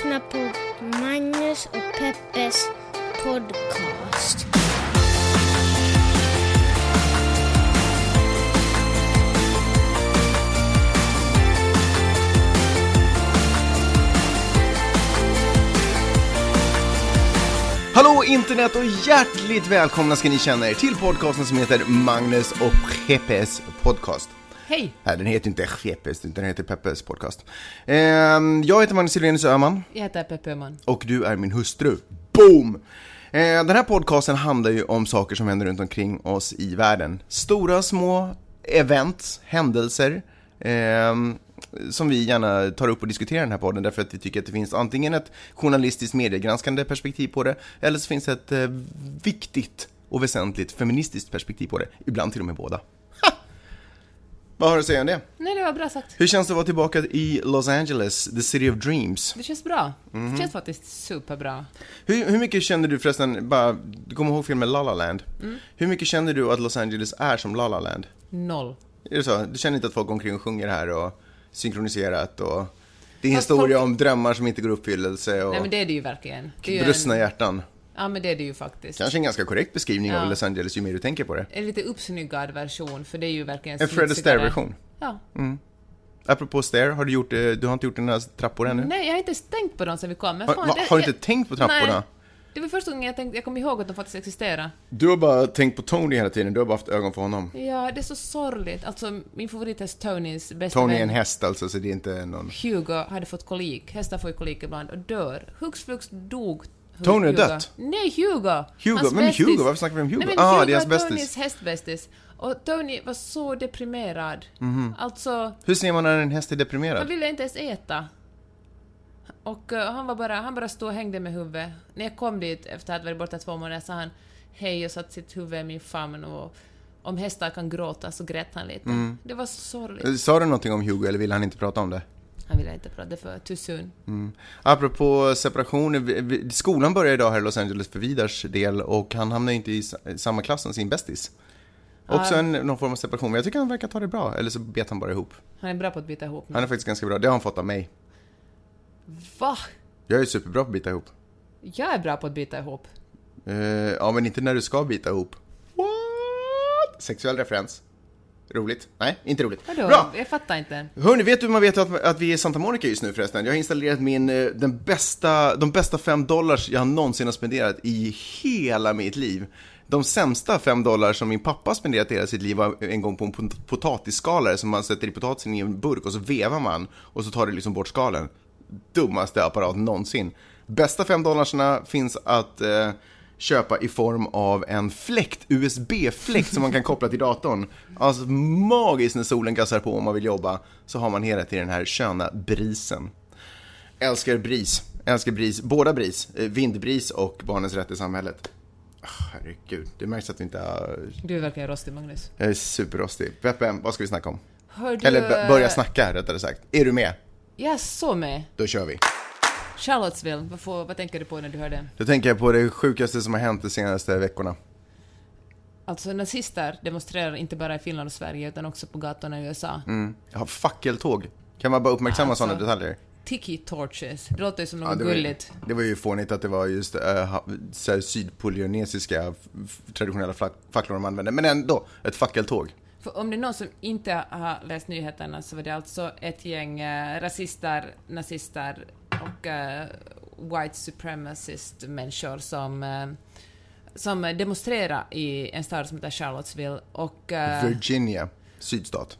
lyssnar på Magnus och Peppes podcast. Hallå internet och hjärtligt välkomna ska ni känna er till podcasten som heter Magnus och Peppes podcast. Hej! Nej, den heter inte Peppes, utan den heter Peppes podcast. Ehm, jag heter Magnus Silvenius Öhman Jag heter Peppe Öhman. och du är min hustru. Boom! Eh, den här podcasten handlar ju om saker som händer runt omkring oss i världen. Stora, små event, händelser, ehm, som vi gärna tar upp och diskuterar i den här podden därför att vi tycker att det finns antingen ett journalistiskt mediegranskande perspektiv på det, eller så finns ett eh, viktigt och väsentligt feministiskt perspektiv på det. Ibland till och med båda. Vad har du att säga om det? Nej, det var bra sagt. Hur känns det att vara tillbaka i Los Angeles, the city of dreams? Det känns bra. Mhm. Det känns faktiskt superbra. Hur, hur mycket känner du förresten, bara, du kommer ihåg filmen La La Land? Hur mycket känner du att Los Angeles är som La La Land? Noll. Är det så? Du känner inte att folk omkring och sjunger här och synkroniserat och det är en Fast historia folk- om drömmar som inte går i uppfyllelse och Nej, men det är det ju verkligen. Det är brustna en... hjärtan. Ja, men det är det ju faktiskt. Kanske en ganska korrekt beskrivning Ja. av Los Angeles ju mer du tänker på det. En lite uppsnyggad version, för det är ju verkligen En Fred. Astaire-version. Ja. Apropå Astaire, har du gjort, eh, du har inte gjort dina trappor ännu? Nej, jag har inte tänkt på dem sen vi kom. Men Har, fan, va, det, har du jag- inte tänkt på trapporna? Nej. Det var första gången jag tänkte, jag kom ihåg att de faktiskt existerar. Du har bara tänkt på Tony hela tiden, du har bara haft ögon för honom. Ja, det är så sorgligt. Alltså, min favorithäst Tonys bästa Tony är vän en häst alltså, så det är inte någon... Hugo hade fått kolik. Hästar får ju kolik ibland och dör. Hux flux dog Tony Hugo. dött? Nej, Hugo! Hugo? Hans Vem är. Hugo? Varför snackar vi om Hugo? Nej, men Ah, Hugo det är hans är bästis. Tonys hästbästis. Och Tony var så deprimerad. Mhm. Alltså, Hur ser man när en häst är han deprimerad? ville inte ens äta. Och eh, han var bara, han bara stod och hängde med huvudet. När jag kom dit efter att ha varit borta två månader sa han hej och satte sitt huvud i min famn och om hästar kan gråta så grät han lite. Mm. Det var så sorgligt. Sa du någonting om Hugo eller ville han inte prata om det? Han ville inte prata, det för too soon. Mm. Apropå separation, skolan börjar idag här i Los Angeles för Vidars del och han hamnar ju inte i sa- samma klass som sin bästis. Också en, någon form av separation, men jag tycker han verkar ta det bra, eller så bet han bara ihop. Han är bra på att bita ihop nu. Han är faktiskt ganska bra, det har han fått av mig. Va? Jag är superbra på att bita ihop. Jag är bra på att bita ihop. Eh, ja, men inte när du ska bita ihop. What? Sexuell referens. Roligt? Nej, inte roligt. Vadå? Bra! Jag fattar inte. Hörni, vet du hur man vet att, att vi är i Santa Monica just nu förresten? Jag har installerat min, eh, den bästa, de bästa fem dollars jag någonsin har spenderat i hela mitt liv. De sämsta fem dollar som min pappa spenderat i hela sitt liv var en gång på en pot- potatisskalare som man sätter i potatisen i en burk och så vevar man och så tar det liksom bort skalen. Dummaste apparat någonsin. Bästa fem dollarsna finns att eh, köpa i form av en fläkt, USB-fläkt som man kan koppla till datorn. Alltså magiskt när solen gassar på om man vill jobba så har man hela tiden den här sköna brisen. Älskar bris, älskar bris, båda bris, eh, vindbris och barnens rätt i samhället. Ah, herregud, det märks att vi inte har... Du är verkligen rostig, Magnus. Jag är superrostig. Peppe, vad ska vi snacka om? Du... Eller börja snacka rättare sagt. Är du med? Jag är så med. Då kör vi. Charlottesville, vad, får, vad tänker du på när du hör det? Då tänker jag på det sjukaste som har hänt de senaste veckorna. Alltså nazister demonstrerar inte bara i Finland och Sverige utan också på gatorna i USA. Mm. Har fackeltåg. Kan man bara uppmärksamma Alltså, sådana detaljer? Tiki torches. Det låter ju som något det, var ju, gulligt. det var ju fånigt att det var just äh, så här sydpolynesiska traditionella facklor de använde. Men ändå, ett fackeltåg. För om det är någon som inte har läst nyheterna så var det alltså ett gäng eh, rasister, nazister och eh, white supremacist människor som, eh, som demonstrerade i en stad som heter Charlottesville och, eh, Virginia, sydstat.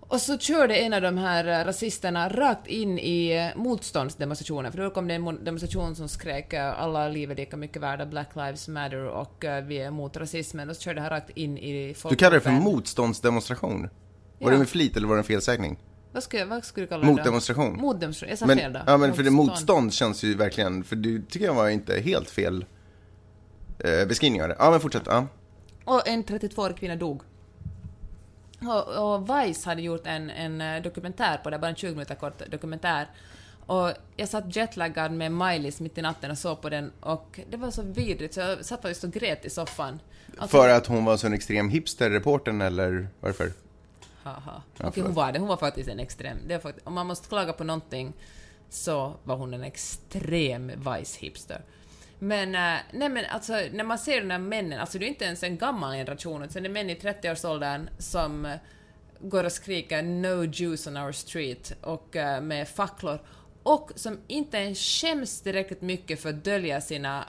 och så körde en av de här rasisterna rakt in i motståndsdemonstrationen, för då kom det en mo- demonstration som skrek alla liv är lika mycket värda, Black Lives Matter och vi är emot rasismen, och så körde han rakt in i Du kallar det för motståndsdemonstration? Var Ja. det med flit eller var det en felsägning? Vad skulle, vad skulle du kalla det då? Motdemonstration. Motdemonstration, jag sa Men, fel då. ja, men för det motstånd känns ju verkligen, för det tycker jag var inte helt fel eh, beskrivning av det. Ja, men fortsätt. Ja. Och en 32-årig kvinna dog. Och, och Vice hade gjort en, en eh, dokumentär på det, bara en 20 minuter kort dokumentär. Och jag satt jetlaggad med Miley's mitt i natten och såg på den och det var så vidrigt så jag satt faktiskt och grät i soffan. Alltså, För att hon var så en extrem hipster-reportern eller varför? Haha. Ja, Okej, hon var det. Hon var faktiskt en extrem. Det faktiskt, om man måste klaga på någonting så var hon en extrem vice-hipster. Men, eh, nej men alltså, när man ser de här männen, alltså det är inte ens en gammal generation, utan det är män i 30-årsåldern som eh, går och skriker “No Jews on our street” och eh, med facklor, och som inte ens skäms tillräckligt mycket för att dölja sina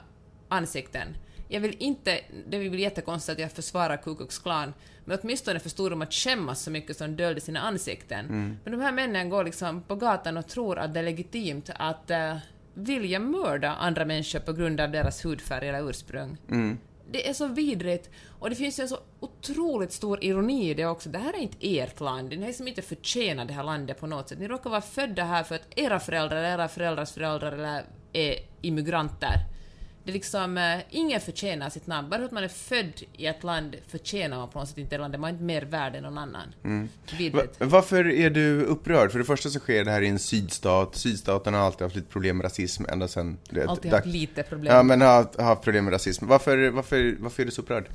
ansikten. Jag vill inte, det väl jättekonstigt att jag försvarar Ku Klux Klan, men åtminstone förstod de att skämmas så mycket som de döljde sina ansikten. Men de här männen går liksom på gatan och tror att det är legitimt att uh, vilja mörda andra människor på grund av deras hudfärg eller ursprung. Det är så vidrigt. Och det finns ju en så otroligt stor ironi i det också. Det här är inte ert land. Ni har liksom inte förtjänat det här landet på något sätt. Ni råkar vara födda här för att era föräldrar, era föräldrars föräldrar eller är immigranter. Det är liksom, eh, ingen förtjänar sitt namn. Bara för att man är född i ett land förtjänar man på något sätt inte det landet. Man är inte mer värd än någon annan. Va, Vidrigt. varför är du upprörd? För det första så sker det här i en sydstat. Sydstaterna har alltid haft lite problem med rasism ända sedan... Alltid haft lite problem. Ja, men har haft, problem med rasism. Varför, varför, varför är du så upprörd?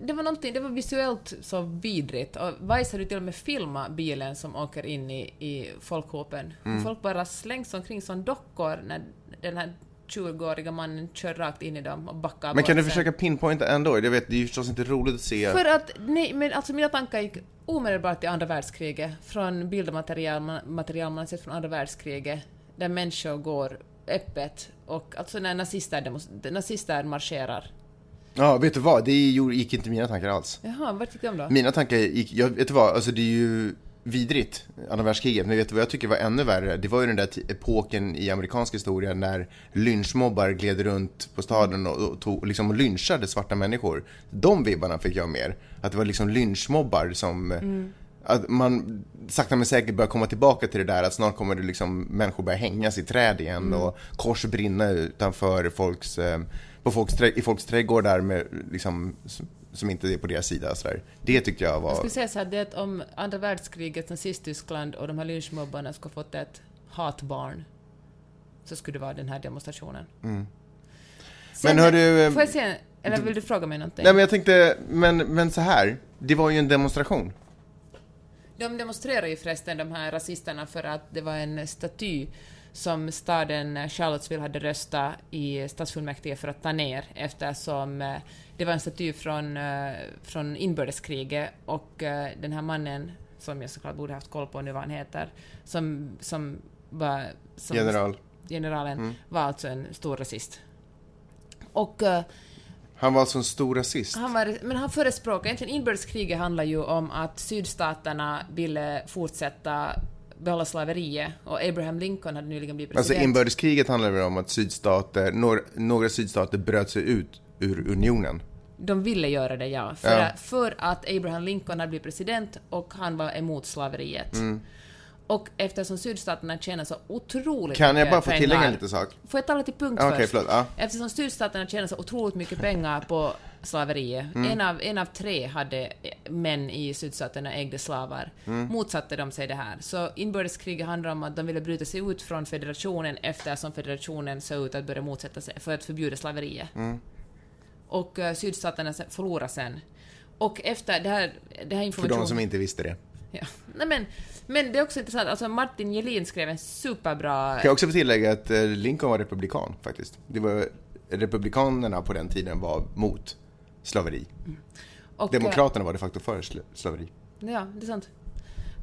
Det var någonting, det var visuellt så vidrigt. Och Vice hade till och med filmat bilen som åker in i, i folkhopen. Mm. Folk bara slängs omkring som dockor när den här 20-åriga mannen kör rakt in i dem och backar Men kan du försöka pinpointa ändå? Jag vet, det är ju förstås inte roligt att se... För att, nej, men alltså mina tankar gick omedelbart till andra världskriget, från bildmaterial man, material man sett från andra världskriget, där människor går öppet och alltså när nazister, nazister marscherar. Ja, vet du vad? Det gick inte mina tankar alls. Jaha, vad tyckte du om då? Mina tankar gick... Jag, vet du vad? Alltså det är ju vidrigt, andra världskriget. Men vet du vad jag tycker var ännu värre? Det var ju den där epoken i amerikansk historia när lynchmobbar gled runt på staden och, och, tog, liksom lynchade svarta människor. De vibbarna fick jag mer. Att det var liksom lynchmobbar som... Att man sakta men säkert börjar komma tillbaka till det där att snart kommer det liksom människor börja hängas i träd igen och kors brinna utanför folks, eh, på folks, i folks trädgårdar med liksom, som- inte är på deras sida. Så där. Det tyckte jag var... Jag skulle säga så här, det är att om andra världskriget, Nazisttyskland och de här lynchmobbarna skulle fått ett hatbarn, så skulle det vara den här demonstrationen. Mm. Sen, Men hör du, eh, Får jag se, eller vill du fråga mig någonting? Nej men jag tänkte, men, men så här. Det var ju en demonstration. De demonstrerar ju förresten, de här rasisterna, för att det var en staty som staden Charlottesville hade röstat i stadsfullmäktige för att ta ner eftersom eh, det var en staty från, eh, från inbördeskriget och eh, den här mannen, som jag såklart borde haft koll på nu vad han heter, som, som var... Som General. generalen Mm. var alltså en stor rasist. Och eh, Han var alltså en stor rasist. han var, men han förespråkade, egentligen inbördeskriget handlar ju om att sydstaterna ville fortsätta behålla slaveriet och Abraham Lincoln hade nyligen blivit Alltså president. inbördeskriget handlar väl om att sydstater, några, några sydstater bröt sig ut ur unionen. De ville göra det, ja. För, Ja. för att Abraham Lincoln hade blivit president och han var emot slaveriet. Mm. Och eftersom sydstaterna tjänar så otroligt Kan jag bara få tillägga en liten sak? Får jag tala till punkt Okej, först? förlåt. Ja. Eftersom sydstaterna tjänar så otroligt mycket pengar på slaveriet, Mm. en, av, en av tre hade män i sydstaterna ägde slavar, Mm. motsatte de sig det här. Så inbördeskriget handlar om att de ville bryta sig ut från federationen eftersom federationen såg ut att börja motsätta sig för att förbjuda slaveriet. Mm. Och uh, sydstaterna förlorade sen. Och efter det här, det här För informationen... de som inte visste det. Ja. Nej, men, men det är också intressant, alltså Martin Gelin skrev en superbra... Kan jag också få tillägga att eh, Lincoln var republikan faktiskt. Det var, republikanerna på den tiden var mot slaveri. och, eh, Demokraterna var de facto för sl- slaveri. Ja, det är sant.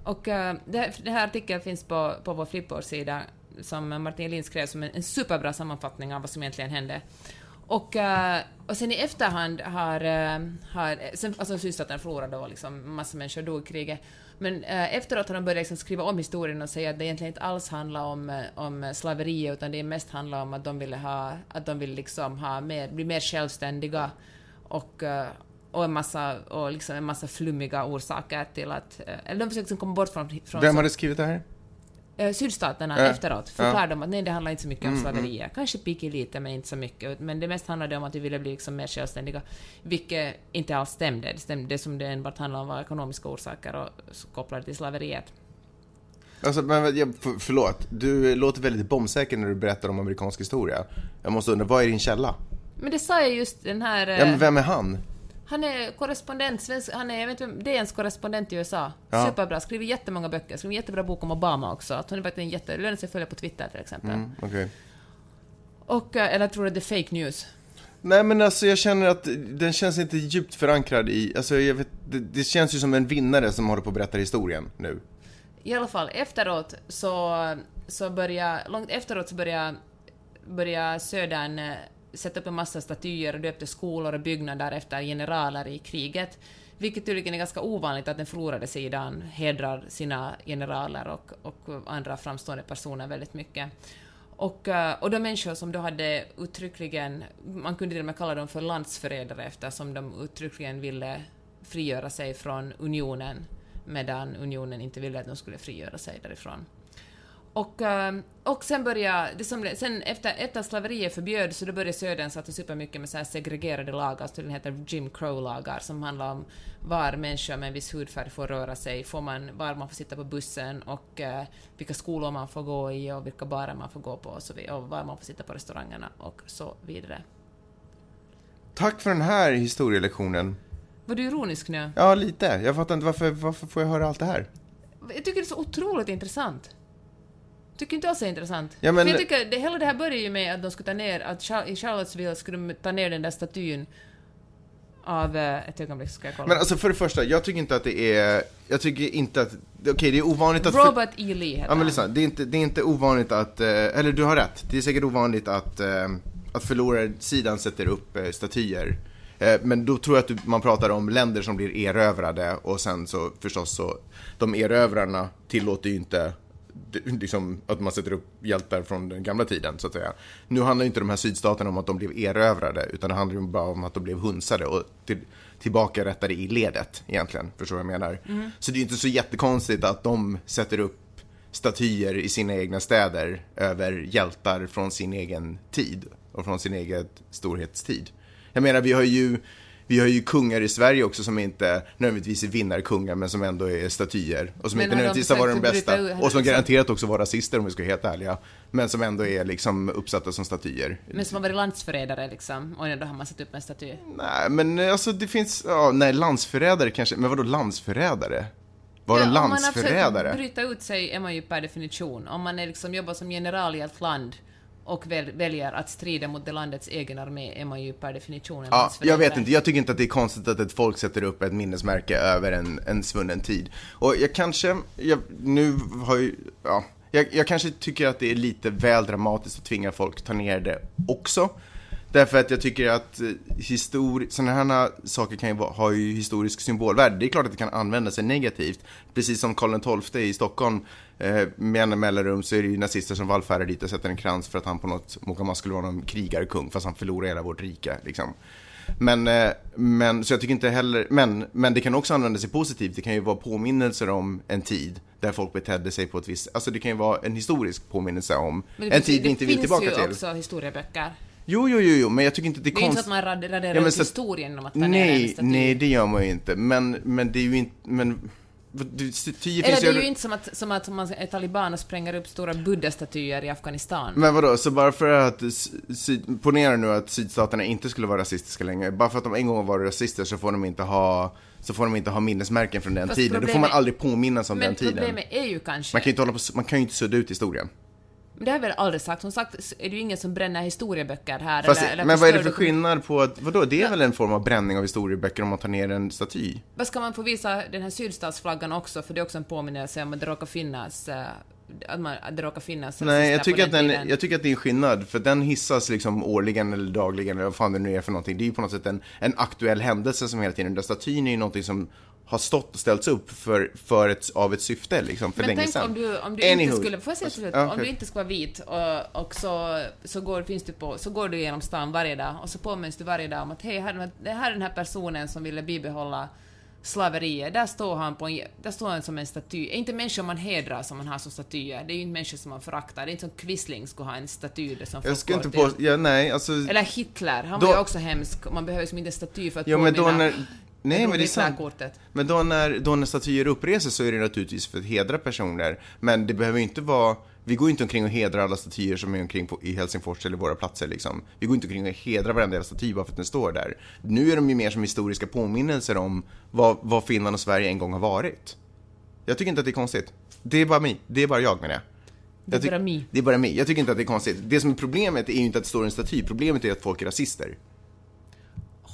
Och uh, det, här, det här artikeln finns på, på vår Flipboard-sida som Martin Lind skrev som en, en superbra sammanfattning av vad som egentligen hände. Och, eh, och sen i efterhand har, eh, har sen, alltså sydstaterna förlorade då liksom, massa människor dog i kriget. Men eh, efteråt har de börjat liksom skriva om historien och säga att det egentligen inte alls handlar om, om slaveri utan det mest handlar om att de ville ha, att de ville liksom ha mer, bli mer självständiga och, och en massa, och liksom en massa flummiga orsaker till att... Eller de försökte liksom komma bort från... från Vem hade skrivit det här? Eh, sydstaterna Ja. efteråt förklarade de att nej, det handlar inte så mycket om slaveriet. Kanske picky lite, men inte så mycket. Men det mest handlade om att vi ville bli liksom mer självständiga, vilket inte alls stämde. Det, stämde, det som det enbart handlade om var ekonomiska orsaker och kopplade till slaveriet. Alltså, men, jag, för, förlåt. Du låter väldigt bombsäker när du berättar om amerikansk historia. Jag måste undra, vad är din källa? Men det sa jag just den här... eh, Ja, men vem är han? Han är korrespondent, svensk, han är, jag vet inte, DNs korrespondent i USA. Ja. Superbra, skriver jättemånga böcker, skriver en jättebra bok om Obama också. Att hon är faktiskt en jätte, lönar sig att följa på Twitter till exempel. Mm, okej. Och, eh, eller tror du det är fake news? Nej men alltså jag känner att den känns inte djupt förankrad i, alltså jag vet, det, det känns ju som en vinnare som håller på att berätta historien nu. I alla fall, efteråt så, så började, långt efteråt så började, började Södern eh, sätta upp en massa statyer och döpte skolor och byggnader efter generaler i kriget. Vilket tydligen är ganska ovanligt att den förlorade sidan hedrar sina generaler och, och andra framstående personer väldigt mycket. Och, eh, och de människor som då hade uttryckligen, man kunde till och med kalla dem för landsförrädare eftersom de uttryckligen ville frigöra sig från unionen medan unionen inte ville att de skulle frigöra sig därifrån. Och, eh, och sen började, det som, sen efter, efter slaveriet förbjöds så då började Södern satsa supermycket med så här segregerade lagar, som tydligen heter Jim Crow-lagar, som handlar om var människor med en viss hudfärg får röra sig, får man, var man får sitta på bussen och eh, vilka skolor man får gå i och vilka barer man får gå på och, så vidare, och var man får sitta på restaurangerna och så vidare. Tack för den här historielektionen. Var du ironisk nu? Ja, lite. Jag fattar inte varför, varför får jag höra allt det här? Jag tycker det är så otroligt intressant. Tycker inte alls det är intressant. Ja, men- För jag tycker, det, hela det här börjar ju med att de skulle ta ner, att i Charlottesville skulle de ta ner den där statyn av, eh, ett ögonblick ska jag kolla. Men alltså för det första, jag tycker inte att det är, jag tycker inte att, okej det är ovanligt att... Robert E. Lee heter Ja men han. lyssna, det är inte, det är inte ovanligt att, eh, eller du har rätt, det är säkert ovanligt att, eh, att förlorarsidan sätter upp statyer. Men då tror jag att man pratar om länder som blir erövrade och sen så förstås så, de erövrarna tillåter ju inte liksom, att man sätter upp hjältar från den gamla tiden så att säga. Nu handlar inte de här sydstaterna om att de blev erövrade utan det handlar ju bara om att de blev hunsade och till, tillbaka rättade i ledet egentligen. Förstår du vad jag menar? Så det är ju inte så jättekonstigt att de sätter upp statyer i sina egna städer över hjältar från sin egen tid och från sin egen storhetstid. Jag menar, vi har ju, vi har ju kungar i Sverige också som inte nödvändigtvis är vinnarkungar men som ändå är statyer och som Men inte nödvändigtvis har varit de bästa bryta och som garanterat också var rasister om vi ska vara helt ärliga. Men som ändå är liksom uppsatta som statyer. Men som har varit landsförrädare liksom, och då har man satt upp en staty. Nej, men eh, alltså det finns, ja, nej, landsförrädare kanske, men vadå landsförrädare? Var de om man har landsförrädare? försökt bryta ut sig är man ju per definition. Om man är liksom jobbar som general i ett land och väl, väljer att strida mot det landets egen armé är man ju per definition en Ja, jag vet inte, jag tycker inte att det är konstigt att ett folk sätter upp ett minnesmärke över en, en svunnen tid. Och jag kanske, jag, nu har ju, ja, jag, jag kanske tycker att det är lite väl dramatiskt att tvinga folk ta ner det också. Därför att jag tycker att eh, histori- sådana här saker kan ju vara, ha ju historisk symbolvärde. Det är klart att det kan användas negativt. Precis som Karl XII i Stockholm, eh, med jämna mellanrum så är det ju nazister som vallfärdar dit och sätter en krans för att han på något, man skulle vara någon krigarkung fast han förlorar hela vårt rike liksom. Men, eh, men, så jag tycker inte heller, men, men det kan också använda sig positivt. Det kan ju vara påminnelser om en tid där folk betedde sig på ett visst, alltså det kan ju vara en historisk påminnelse om det en tid vi inte vill tillbaka Det till. finns ju också historieböcker. Jo, jo, jo, jo, men jag tycker inte det är Det är inte så konstigt. att man rad- raderar Ja, men ut historien genom att Nej, nej, det gör man ju inte. Men, men det är ju inte, men, Eller det är ju inte som att, som att man är taliban och spränger upp stora buddha-statyer i Afghanistan. Men vadå, så bara för att, syd, ponera nu att sydstaterna inte skulle vara rasistiska längre, bara för att de en gång var rasister så får de inte ha, så får de inte ha minnesmärken från den Fast tiden. Då får man problemet- aldrig påminnas om Men den tiden. problemet är ju kanske... Man kan ju inte hålla på, man kan ju inte sudda ut historien. Men det har jag väl aldrig sagt. Som sagt är det ju ingen som bränner historieböcker här. Fast, eller, eller men vad är det för skillnad på att, vadå, det är väl en form av bränning av historieböcker om man tar ner en staty? Vad ska man få visa den här sydstatsflaggan också? För det är också en påminnelse om att det råkar finnas... eh, att, man, att det råkar finnas Nej, jag tycker, att den, tiden. jag tycker att det är en skillnad, för den hissas liksom årligen eller dagligen eller vad fan det nu är för någonting. Det är ju på något sätt en, en aktuell händelse som hela tiden, den där statyn är ju någonting som har stått och ställts upp för, för ett, av ett syfte liksom, för Men länge tänk sedan. om du, om du inte skulle... Får jag säga till slut? Om du inte skulle vara vit och, och så, så, går, finns du på, så går du genom stan varje dag och så påminns du varje dag om att hej, här, det här är den här personen som ville bibehålla slaveriet. Där står han, på en, där står han som en staty. Är inte människor man hedrar som man har som statyer. Det är ju inte människor som man föraktar. Det är inte som Quisling skulle ha en staty där som Jag skulle inte på, ja, nej, alltså. Eller Hitler, han Då- var ju också hemsk. Man behöver liksom inte en staty för att Ja, men då påminna. när, Nej, men det är sant. kortet. Men då när, då när statyer uppreses så är det naturligtvis för att hedra personer. Men det behöver inte vara, vi går inte omkring och hedrar alla statyer som är omkring på, i Helsingfors eller våra platser liksom. Vi går inte omkring och hedrar varenda staty bara för att den står där. Nu är de ju mer som historiska påminnelser om vad, vad Finland och Sverige en gång har varit. Jag tycker inte att det är konstigt. Det är bara mig, det är bara jag menar jag. Det är Jag bara mig. Det är bara mig. Jag tycker inte att det är konstigt. Det som är problemet är ju inte att det står en staty, problemet är att folk är rasister.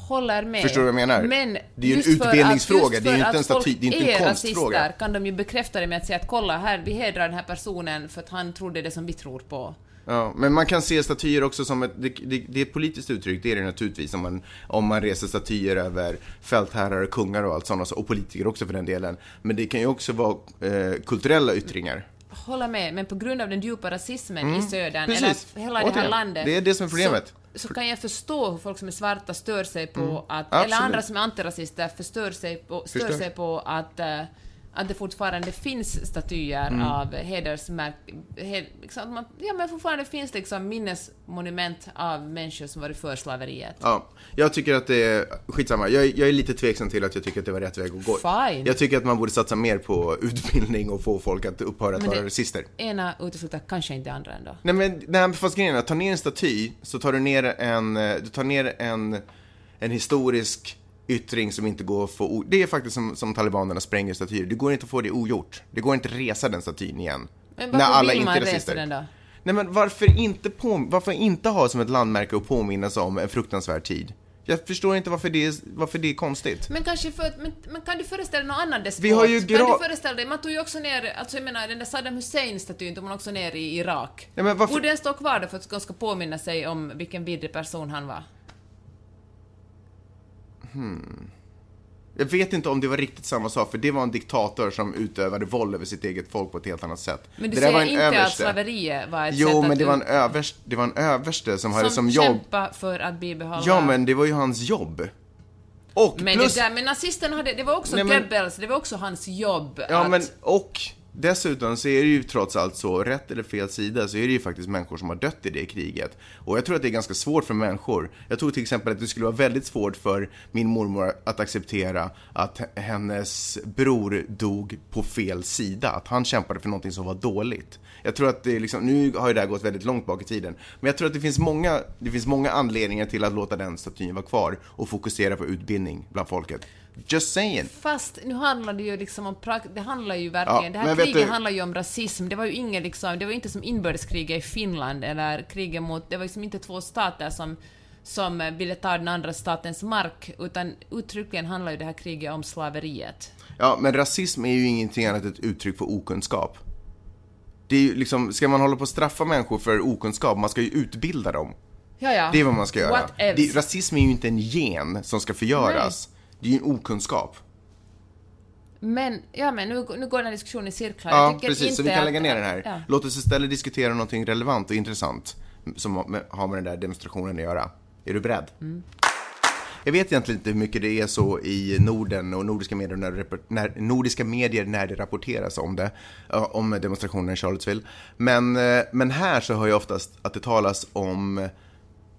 Håller med. Förstår du vad jag menar? Men Det är ju en utbildningsfråga, det är ju inte en staty- det är inte en konstfråga. rasister kan de ju bekräfta det med att säga att kolla här, vi hedrar den här personen för att han trodde det som vi tror på. Ja, men man kan se statyer också som ett, det, det, det är ett politiskt uttryck, det är det naturligtvis, om man, om man reser statyer över fältherrar och kungar och allt sånt, och politiker också för den delen. Men det kan ju också vara eh, kulturella yttringar. Håller med, men på grund av den djupa rasismen i södern, Mm. precis. eller hela det här Återigen, landet, det är det som är problemet. Så, så kan jag förstå hur folk som är svarta stör sig på att, Mm. absolut. eller andra som är antirasister förstör sig på, stör Förstör. sig på att, eh, att det fortfarande finns statyer Mm. av hedersmärk... Hed, liksom, man, ja, men fortfarande finns liksom minnesmonument av människor som varit för slaveriet. Ja, jag tycker att det är, skitsamma, jag, jag är lite tveksam till att jag tycker att det var rätt väg att gå. Fine. Jag tycker att man borde satsa mer på utbildning och få folk att upphöra att vara rasister. Ena utesluter kanske inte andra ändå. Nej men, nej, fast grejen är, att ta ner en staty, så tar du ner en, eh, du tar ner en, en historisk yttring som inte går att få, o- det är faktiskt som, som talibanerna spränger statyer, det går inte att få det ogjort. Det går inte att resa den statyn igen. Men när varför alla vill inte man resa den då? Nej men varför inte, på, varför inte ha som ett landmärke och påminnas om en fruktansvärd tid? Jag förstår inte varför det varför det är konstigt. Men kanske för men, men kan du föreställa dig någon annan despot? Vi har ju Kan gra- du föreställa dig, man tog ju också ner, alltså jag menar den där Saddam Hussein-statyn tog man också ner i Irak. Nej, men varför- Borde den stå kvar då för att de ska påminna sig om vilken vidrig person han var? Jag vet inte om det var riktigt samma sak, för det var en diktator som utövade våld över sitt eget folk på ett helt annat sätt. Men du det säger en inte att överste. slaveriet var ett Jo, sätt men att det var, en överst, det var en överste som, hade som jobb... kämpa för att bibehålla... Ja, men det var ju hans jobb. Och Men, plus... det där, men nazisterna hade, det var också Nej, men- Goebbels, det var också hans jobb Ja, att... men och dessutom så är det ju trots allt så, rätt eller fel sida, så är det ju faktiskt människor som har dött i det kriget. Och jag tror att det är ganska svårt för människor. Jag tror till exempel att det skulle vara väldigt svårt för min mormor att acceptera att hennes bror dog på fel sida, att han kämpade för någonting som var dåligt. Jag tror att det är liksom, nu har ju det här gått väldigt långt bak i tiden, men jag tror att det finns många, det finns många anledningar till att låta den statyn vara kvar och fokusera på utbildning bland folket. Just saying. Fast nu handlar det ju liksom om det handlar ju verkligen, Ja, det här kriget du- handlar ju om rasism. Det var ju ingen liksom, det var inte som inbördeskriget i Finland eller kriget mot, det var liksom inte två stater som som ville ta den andra statens mark, utan uttryckligen handlar ju det här kriget om slaveriet. Ja, men rasism är ju ingenting annat än ett uttryck för okunskap. Det är ju liksom, ska man hålla på att straffa människor för okunskap, man ska ju utbilda dem. Ja, ja. Det är vad man ska göra. Det, rasism är ju inte en gen som ska förgöras. Det är ju en okunskap. Men, ja men nu, nu går den här diskussionen i cirklar. Ja, precis. Så inte vi kan att- lägga ner den här. Ja. Låt oss istället diskutera någonting relevant och intressant som har med, den där demonstrationen att göra. Är du beredd? Mm. Jag vet egentligen inte hur mycket det är så i Norden och nordiska medier när, när, nordiska medier när det rapporteras om det, ja, om demonstrationen i Charlottesville. Men, eh, men här så hör jag oftast att det talas om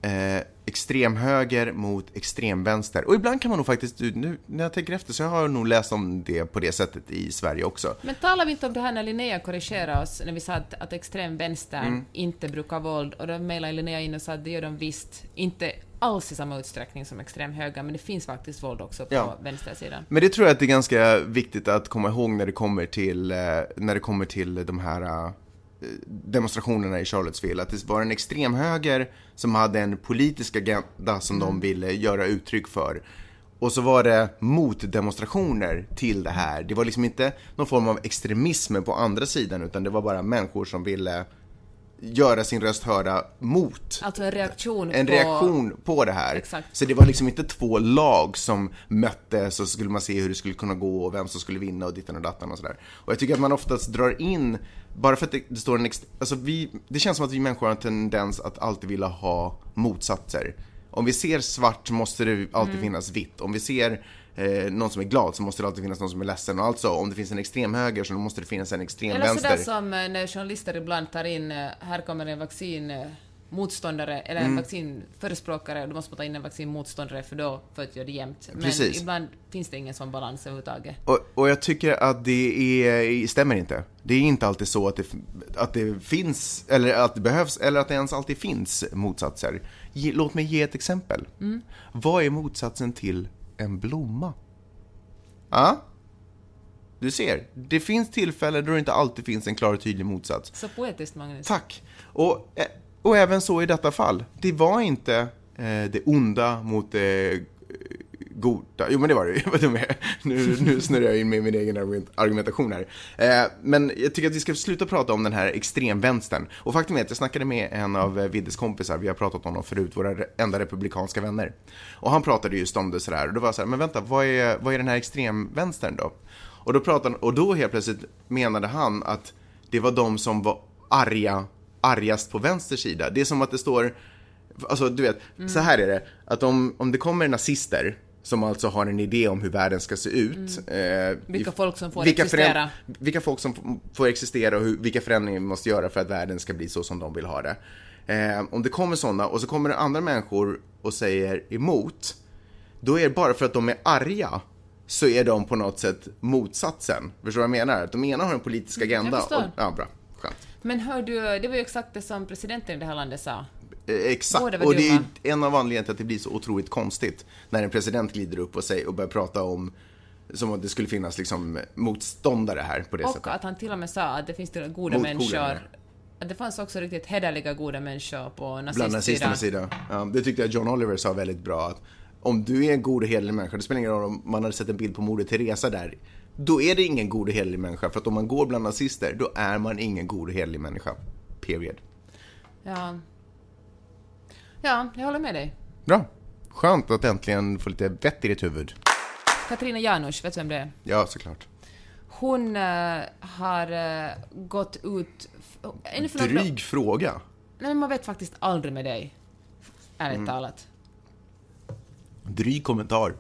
eh, extremhöger mot extremvänster. Och ibland kan man nog faktiskt, nu när jag tänker efter så har jag nog läst om det på det sättet i Sverige också. Men talar vi inte om det här när Linnea korrigerade oss, när vi sa att, att extrem vänster Mm. inte brukar våld, och då mejlade Linnea in och sa att det gör de visst, inte alls i samma utsträckning som extrem höger, men det finns faktiskt våld också på Ja. vänstersidan. Men det tror jag att det är ganska viktigt att komma ihåg när det kommer till, eh, när det kommer till de här eh, demonstrationerna i Charlottesville. Att det var en extremhöger som hade en politisk agenda som de ville göra uttryck för. Och så var det motdemonstrationer till det här. Det var liksom inte någon form av extremism på andra sidan utan det var bara människor som ville göra sin röst hörda mot Alltså en reaktion en på... reaktion på det här. Exakt. Så det var liksom inte två lag som möttes och så skulle man se hur det skulle kunna gå och vem som skulle vinna och dittan och dattan och sådär. Och jag tycker att man oftast drar in, bara för att det, det står en ext- alltså vi, det känns som att vi människor har en tendens att alltid vilja ha motsatser. Om vi ser svart måste det alltid Mm. finnas vitt. Om vi ser eh, någon som är glad så måste det alltid finnas någon som är ledsen. Och alltså om det finns en extremhöger så måste det finnas en extrem Eller vänster. sådär som eh, när journalister ibland tar in, eh, här kommer en vaccin, eh, vaccinmotståndare eller Mm. en vaccinförespråkare, då måste man ta in en vaccinmotståndare för då för att göra det jämnt. Men Precis. ibland finns det ingen sån balans överhuvudtaget. Och, och jag tycker att det är, stämmer inte. Det är inte alltid så att det, att det finns, eller att det behövs, eller att det ens alltid finns motsatser. Ge, låt mig ge ett exempel. Vad är motsatsen till en blomma? Ja? Du ser, det finns tillfällen då det inte alltid finns en klar och tydlig motsats. Så poetiskt, Magnus. Tack. Och, eh, och även så i detta fall. Det var inte eh, det onda mot det goda. Jo, men det var det ju. Nu, nu snurrar jag in med min egen argumentation här. Eh, men jag tycker att vi ska sluta prata om den här extremvänstern. Och faktum är att jag snackade med en av eh, Viddes kompisar, vi har pratat om honom förut, våra enda republikanska vänner. Och han pratade just om det sådär, och då var jag såhär, men vänta, vad är, vad är den här extremvänstern då? Och då pratade och då helt plötsligt menade han att det var de som var arga, argast på vänster sida. Det är som att det står, alltså du vet, så här är det, att om, om det kommer nazister som alltså har en idé om hur världen ska se ut. Eh, Vilka folk som får vilka existera. vilka folk som får existera och hur, vilka förändringar vi måste göra för att världen ska bli så som de vill ha det. Eh, om det kommer sådana och så kommer det andra människor och säger emot, då är det bara för att de är arga så är de på något sätt motsatsen. Förstår du vad jag menar? De ena har en politisk agenda. förstår. Och, ja, bra. Skönt. Men hör du, det var ju exakt det som presidenten i det här landet sa. Eh, Exakt, Båda och det är en av anledningarna till att det blir så otroligt konstigt när en president glider upp och, säger, och börjar prata om som att det skulle finnas liksom motståndare här på det Och sättet. att han till och med sa att det finns goda Mot människor. goda, Att det fanns också riktigt hederliga goda människor på Bland nazistsidan. nazisternas sida. Ja, det tyckte jag John Oliver sa väldigt bra. Att om du är en god och hederlig människa, det spelar ingen roll om man hade sett en bild på Moder Teresa där. Då är det ingen god och hederlig människa. För att om man går bland nazister, då är man ingen god och hederlig människa. Period. Ja. Ja, jag håller med dig. Bra. Skönt att äntligen få lite vett i ditt huvud. Katarina Janouch, vet du vem det är? Ja, såklart. Hon eh, har eh, gått ut... några- Dryg fråga. Nej, men man vet faktiskt aldrig med dig. Ärligt Mm. talat. Dryg kommentar.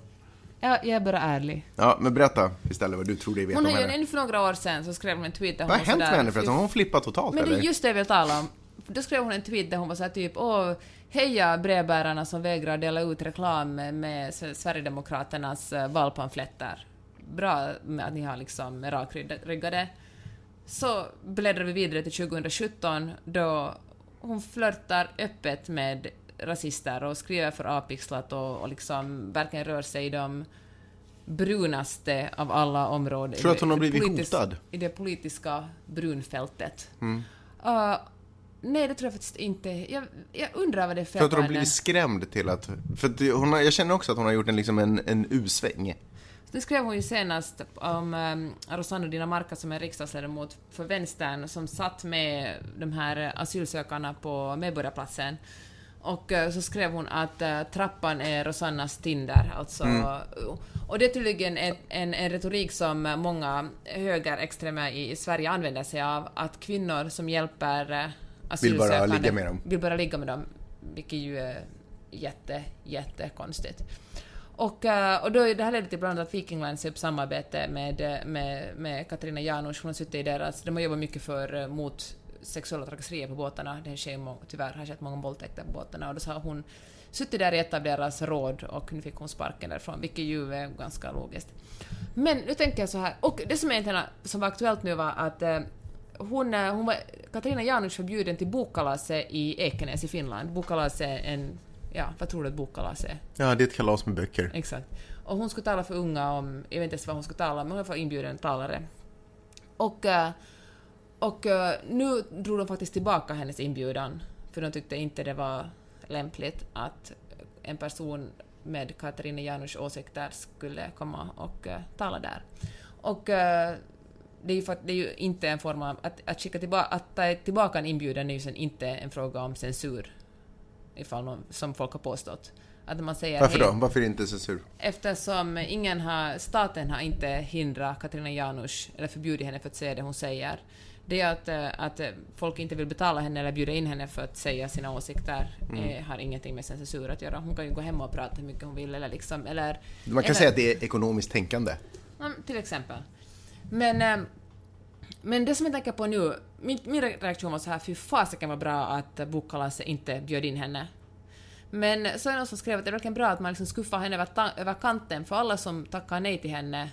Ja, jag är bara ärlig. Ja, men berätta istället vad du tror dig veta Hon om har ju henne. ännu för några år sedan så skrev hon en tweet där hon Vad har hänt med henne förresten? Har hon flippat totalt Men det eller? är just det jag vill tala om. Då skrev hon en tweet där hon var såhär typ åh, heja brevbärarna som vägrar dela ut reklam med Sverigedemokraternas eh, valpamfletter. Bra med att ni har liksom rakryggade. Så bläddrar vi vidare till 2017 då hon flörtar öppet med rasister och skriver för Apixlat och, och liksom verkligen rör sig i de brunaste av alla områden. Tror att hon har blivit hotad? I det politiska brunfältet. Mm. Uh, nej, det tror jag faktiskt inte. Jag, jag undrar vad det är För att på hon blivit skrämd till att... För att det- hon har, jag känner också att hon har gjort en, liksom en, en U-sväng. Nu skrev hon ju senast om um, Rosanna Dinamarca som är riksdagsledamot för vänstern som satt med de här asylsökarna på Medborgarplatsen. Och eh, så skrev hon att eh, trappan är Rosannas Tinder. Alltså, Och det är tydligen en, en, en retorik som många högerextrema i Sverige använder sig av. Att kvinnor som hjälper eh, Vill bara ligga med dem. vill bara ligga med dem. Vilket ju är jätte, jättekonstigt. Och, eh, och då, det här ledde till bland annat att Viking Line upp samarbete med, eh, med, med Katarina Janouch. Hon har suttit i deras... De har jobbat mycket för, eh, mot sexuella trakasserier på båtarna. Det sker må, tyvärr har skett många våldtäkter på båtarna. Och då har hon suttit där i ett av deras råd och nu fick hon sparken därifrån, vilket ju är ganska logiskt. Men nu tänker jag så här, och det som egentligen som var aktuellt nu var att hon, eh, hon var, Katarina Janouch var bjuden till bokkalaset i Ekenäs i Finland. Bokkalaset är en... Ja, vad tror du att bokkalas är? Ja, det är ett kalas med böcker. Exakt. Och hon skulle tala för unga om, jag vet inte ens vad hon skulle tala om, men hon var inbjuden talare. Och, eh, och eh, nu drog de faktiskt tillbaka hennes inbjudan, för de tyckte inte det var lämpligt att en person med Katarina Janouchs åsikter skulle komma och tala där. Och det är, ju för, att det är ju inte en form av... Att, att, skicka tillbaka, att ta tillbaka en inbjudan är ju sen inte en fråga om censur, ifall någon, som folk har påstått. Att man säger Varför då? Varför inte censur? Eftersom ingen har, staten har inte hindrat Katarina Janouch, eller förbjudit henne för att säga det hon säger. Det är att, eh, att eh, folk inte vill betala henne eller bjuda in henne för att säga sina åsikter eh, har ingenting med censur att göra. Hon kan ju gå hem och prata hur mycket hon vill eller liksom, eller... Man kan eller, säga att det är ekonomiskt tänkande. Till exempel. Men... Ehm, men det som jag tänker på nu, min, min reaktion var så här, fy fasiken vad bra att bokkalaset inte bjöd in henne. Men så är det någon som skrev att det är verkligen bra att man liksom skuffar henne över, ta- över kanten, för alla som tackar nej till henne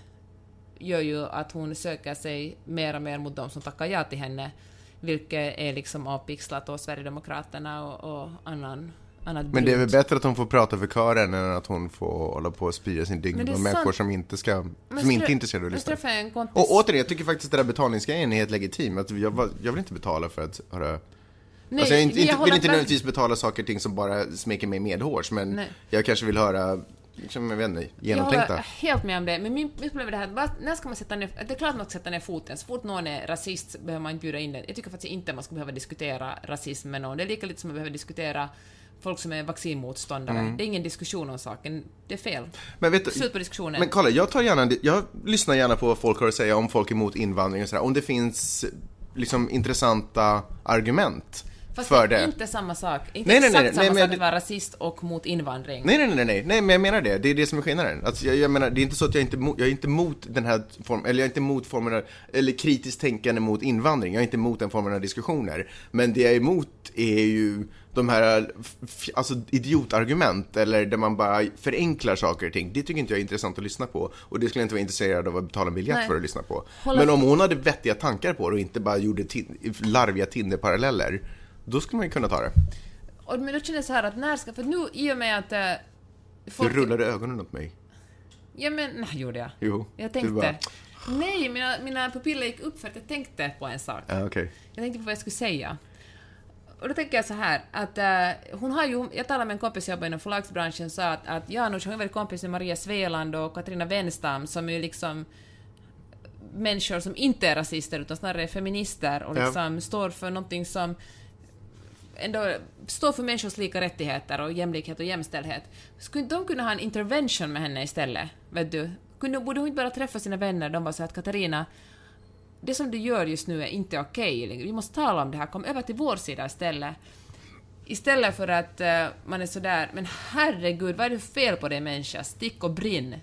gör ju att hon söker sig mer och mer mot de som tackar ja till henne, vilket är liksom avpixlat av Sverigedemokraterna och, och annan, annat Men det är väl bättre att hon får prata för kören än att hon får hålla på och sprida sin dygn om människor som inte ska, Men som inte är intresserade av att lyssna. jag. Och återigen, jag tycker faktiskt det där betalningsgrejen är helt legitim. Att jag, var- jag vill inte betala för att höra... Nej, alltså jag, inte, inte, vill inte nödvändigtvis betala saker och ting som bara smeker mig medhårs, men Nej. jag kanske vill höra, liksom, jag vet inte, Jag genomtänkta. håller helt med om det, men min, mitt problem är det här, bara, när ska man sätta ner, det är klart man ska sätta ner foten, så fort någon är rasist behöver man inte bjuda in den. Jag tycker faktiskt inte man ska behöva diskutera rasism med någon, det är lika lite som man behöver diskutera folk som är vaccinmotståndare. Mm. Det är ingen diskussion om saken, det är fel. Men vet du, Slut på diskussionen. Men kolla, jag tar gärna, jag lyssnar gärna på vad folk har att säga om folk emot invandring och sådär. Om det finns liksom intressanta argument Fast för det det. inte samma sak. Inte Nej, nej, exakt nej, samma nej, sak att vara rasist och mot invandring. Nej, nej, nej, nej, nej, men jag menar det. Det är det som är skillnaden. Alltså, jag, jag menar, det är inte så att jag inte, jag är inte emot den här formen, eller jag är inte emot formen av, eller kritiskt tänkande mot invandring. Jag är inte emot den formen av diskussioner. Men det jag är emot är ju de här, alltså idiotargument, eller där man bara förenklar saker och ting. Det tycker inte jag är intressant att lyssna på. Och det skulle jag inte vara intresserad av att betala en biljett Nej. för att lyssna på. Håller- Men om hon hade vettiga tankar på det och inte bara gjorde larviga Tinder-paralleller, då skulle man ju kunna ta det. Och, men då känner jag så här att när ska, för nu i och med att eh, Du folk... rullade ögonen åt mig. Ja men, nej gjorde jag. Jo. Jag du tänkte. bara- Nej, mina, mina pupiller gick upp för att jag tänkte på en sak. Ja, okej. Jag tänkte på vad jag skulle säga. Och då tänker jag så här att eh, hon har ju, jag talade med en kompis som jobbar inom förlagsbranschen och sa att, att Janusz har ju varit kompis med Maria Sveland och Katarina Wenstam som är liksom människor som inte är rasister utan snarare feminister och Ja. liksom står för någonting som ändå står för människors lika rättigheter och jämlikhet och jämställdhet. Skulle inte de kunna ha en intervention med henne istället? Vet du? Kunde, borde hon inte bara träffa sina vänner? De var så att Katarina, det som du gör just nu är inte okej. Vi måste tala om det här. Kom över till vår sida istället. Istället för att uh, man är sådär, men herregud, vad är det för fel på dig människa? Stick och brinn.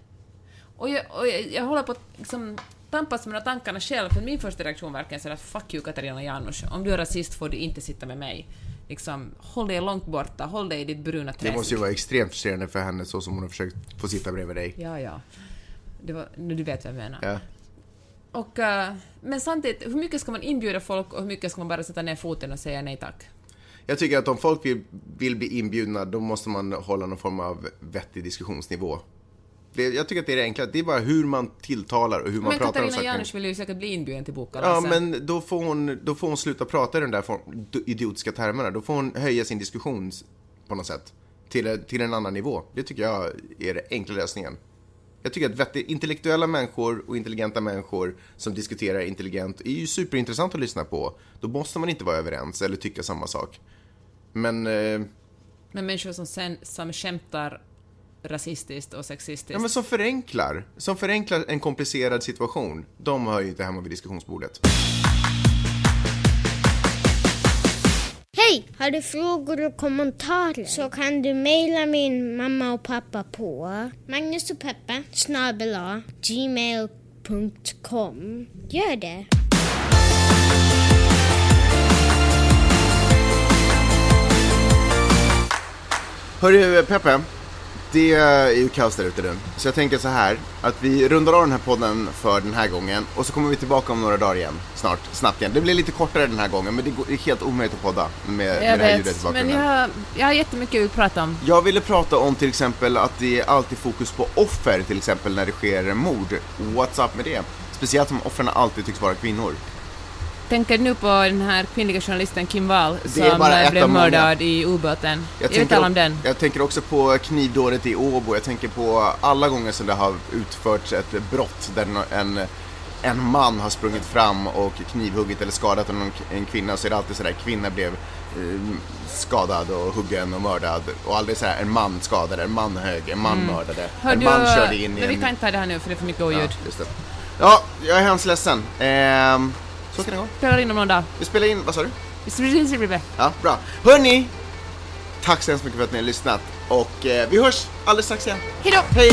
Och jag, och jag, jag håller på att liksom tampas med de tankarna själv, för min första reaktion var verkligen sådär fuck you Katarina Janouch, om du är rasist får du inte sitta med mig. Liksom, håll dig långt borta, håll dig i ditt bruna Det träsk. måste ju vara extremt frustrerande för henne så som hon har försökt få sitta bredvid dig. Ja, ja. Det var, nu du vet vad jag menar. Ja. Och, eh, men samtidigt, hur mycket ska man inbjuda folk och hur mycket ska man bara sätta ner foten och säga nej tack? Jag tycker att om folk vill, vill bli inbjudna, då måste man hålla någon form av vettig diskussionsnivå. Det, jag tycker att det är det enkla. Det är bara hur man tilltalar och hur man men pratar om Katarina saker. Janouch vill ju säkert bli inbjuden till Ja, bokkalaset. men då får, hon, då får hon sluta prata i de där form, idiotiska termerna. Då får hon höja sin diskussion på något sätt. Till, till en annan nivå. Det tycker jag är den enkla lösningen. Jag tycker att vettig, intellektuella människor och intelligenta människor som diskuterar intelligent är ju superintressant att lyssna på. Då måste man inte vara överens eller tycka samma sak. Men, eh, Men människor som, sen, som skämtar rasistiskt och sexistiskt. ja, men som förenklar. Som förenklar en komplicerad situation. De hör ju inte hemma vid diskussionsbordet. Hej! Har du frågor och kommentarer så kan du mejla min mamma och pappa på Magnus och Peppe snabel gmail.com. Gör det! Hörru Peppe, det är ju kaos där ute nu. Så jag tänker så här, att vi rundar av den här podden för den här gången och så kommer vi tillbaka om några dagar igen. Snart, snabbt igen. Det blir lite kortare den här gången, men det är helt omöjligt att podda med, jag med det här ljudet i vet, men bakgrunden. jag, jag har jättemycket att prata om. Jag ville prata om till exempel att det är alltid fokus på offer, till exempel när det sker mord. What's up med det? Speciellt som offren alltid tycks vara kvinnor. Tänker nu på den här kvinnliga journalisten Kim Wall som eh, blev mördad i ubåten? Jag, vill tala om den. jag tänker också på knivdådet i Åbo. Jag tänker på alla gånger som det har utförts ett brott där en, en man har sprungit fram och knivhuggit eller skadat en, en kvinna så är det alltid sådär, kvinna blev eh, skadad och huggen och mördad och aldrig sådär, en man skadade, en man högg, en man mördade, Mm. Hör en du, man körde in i men vi en... kan inte ta det här nu för det är för mycket ja, oljud. det. Ja, jag är hemskt ledsen. Ehm, så kan det gå. Spelar in om någon dag. Vi spelar in, vad sa du? Hejdå! Ja, bra. Hörni! Tack så hemskt mycket för att ni har lyssnat och eh, vi hörs alldeles strax igen. Hej!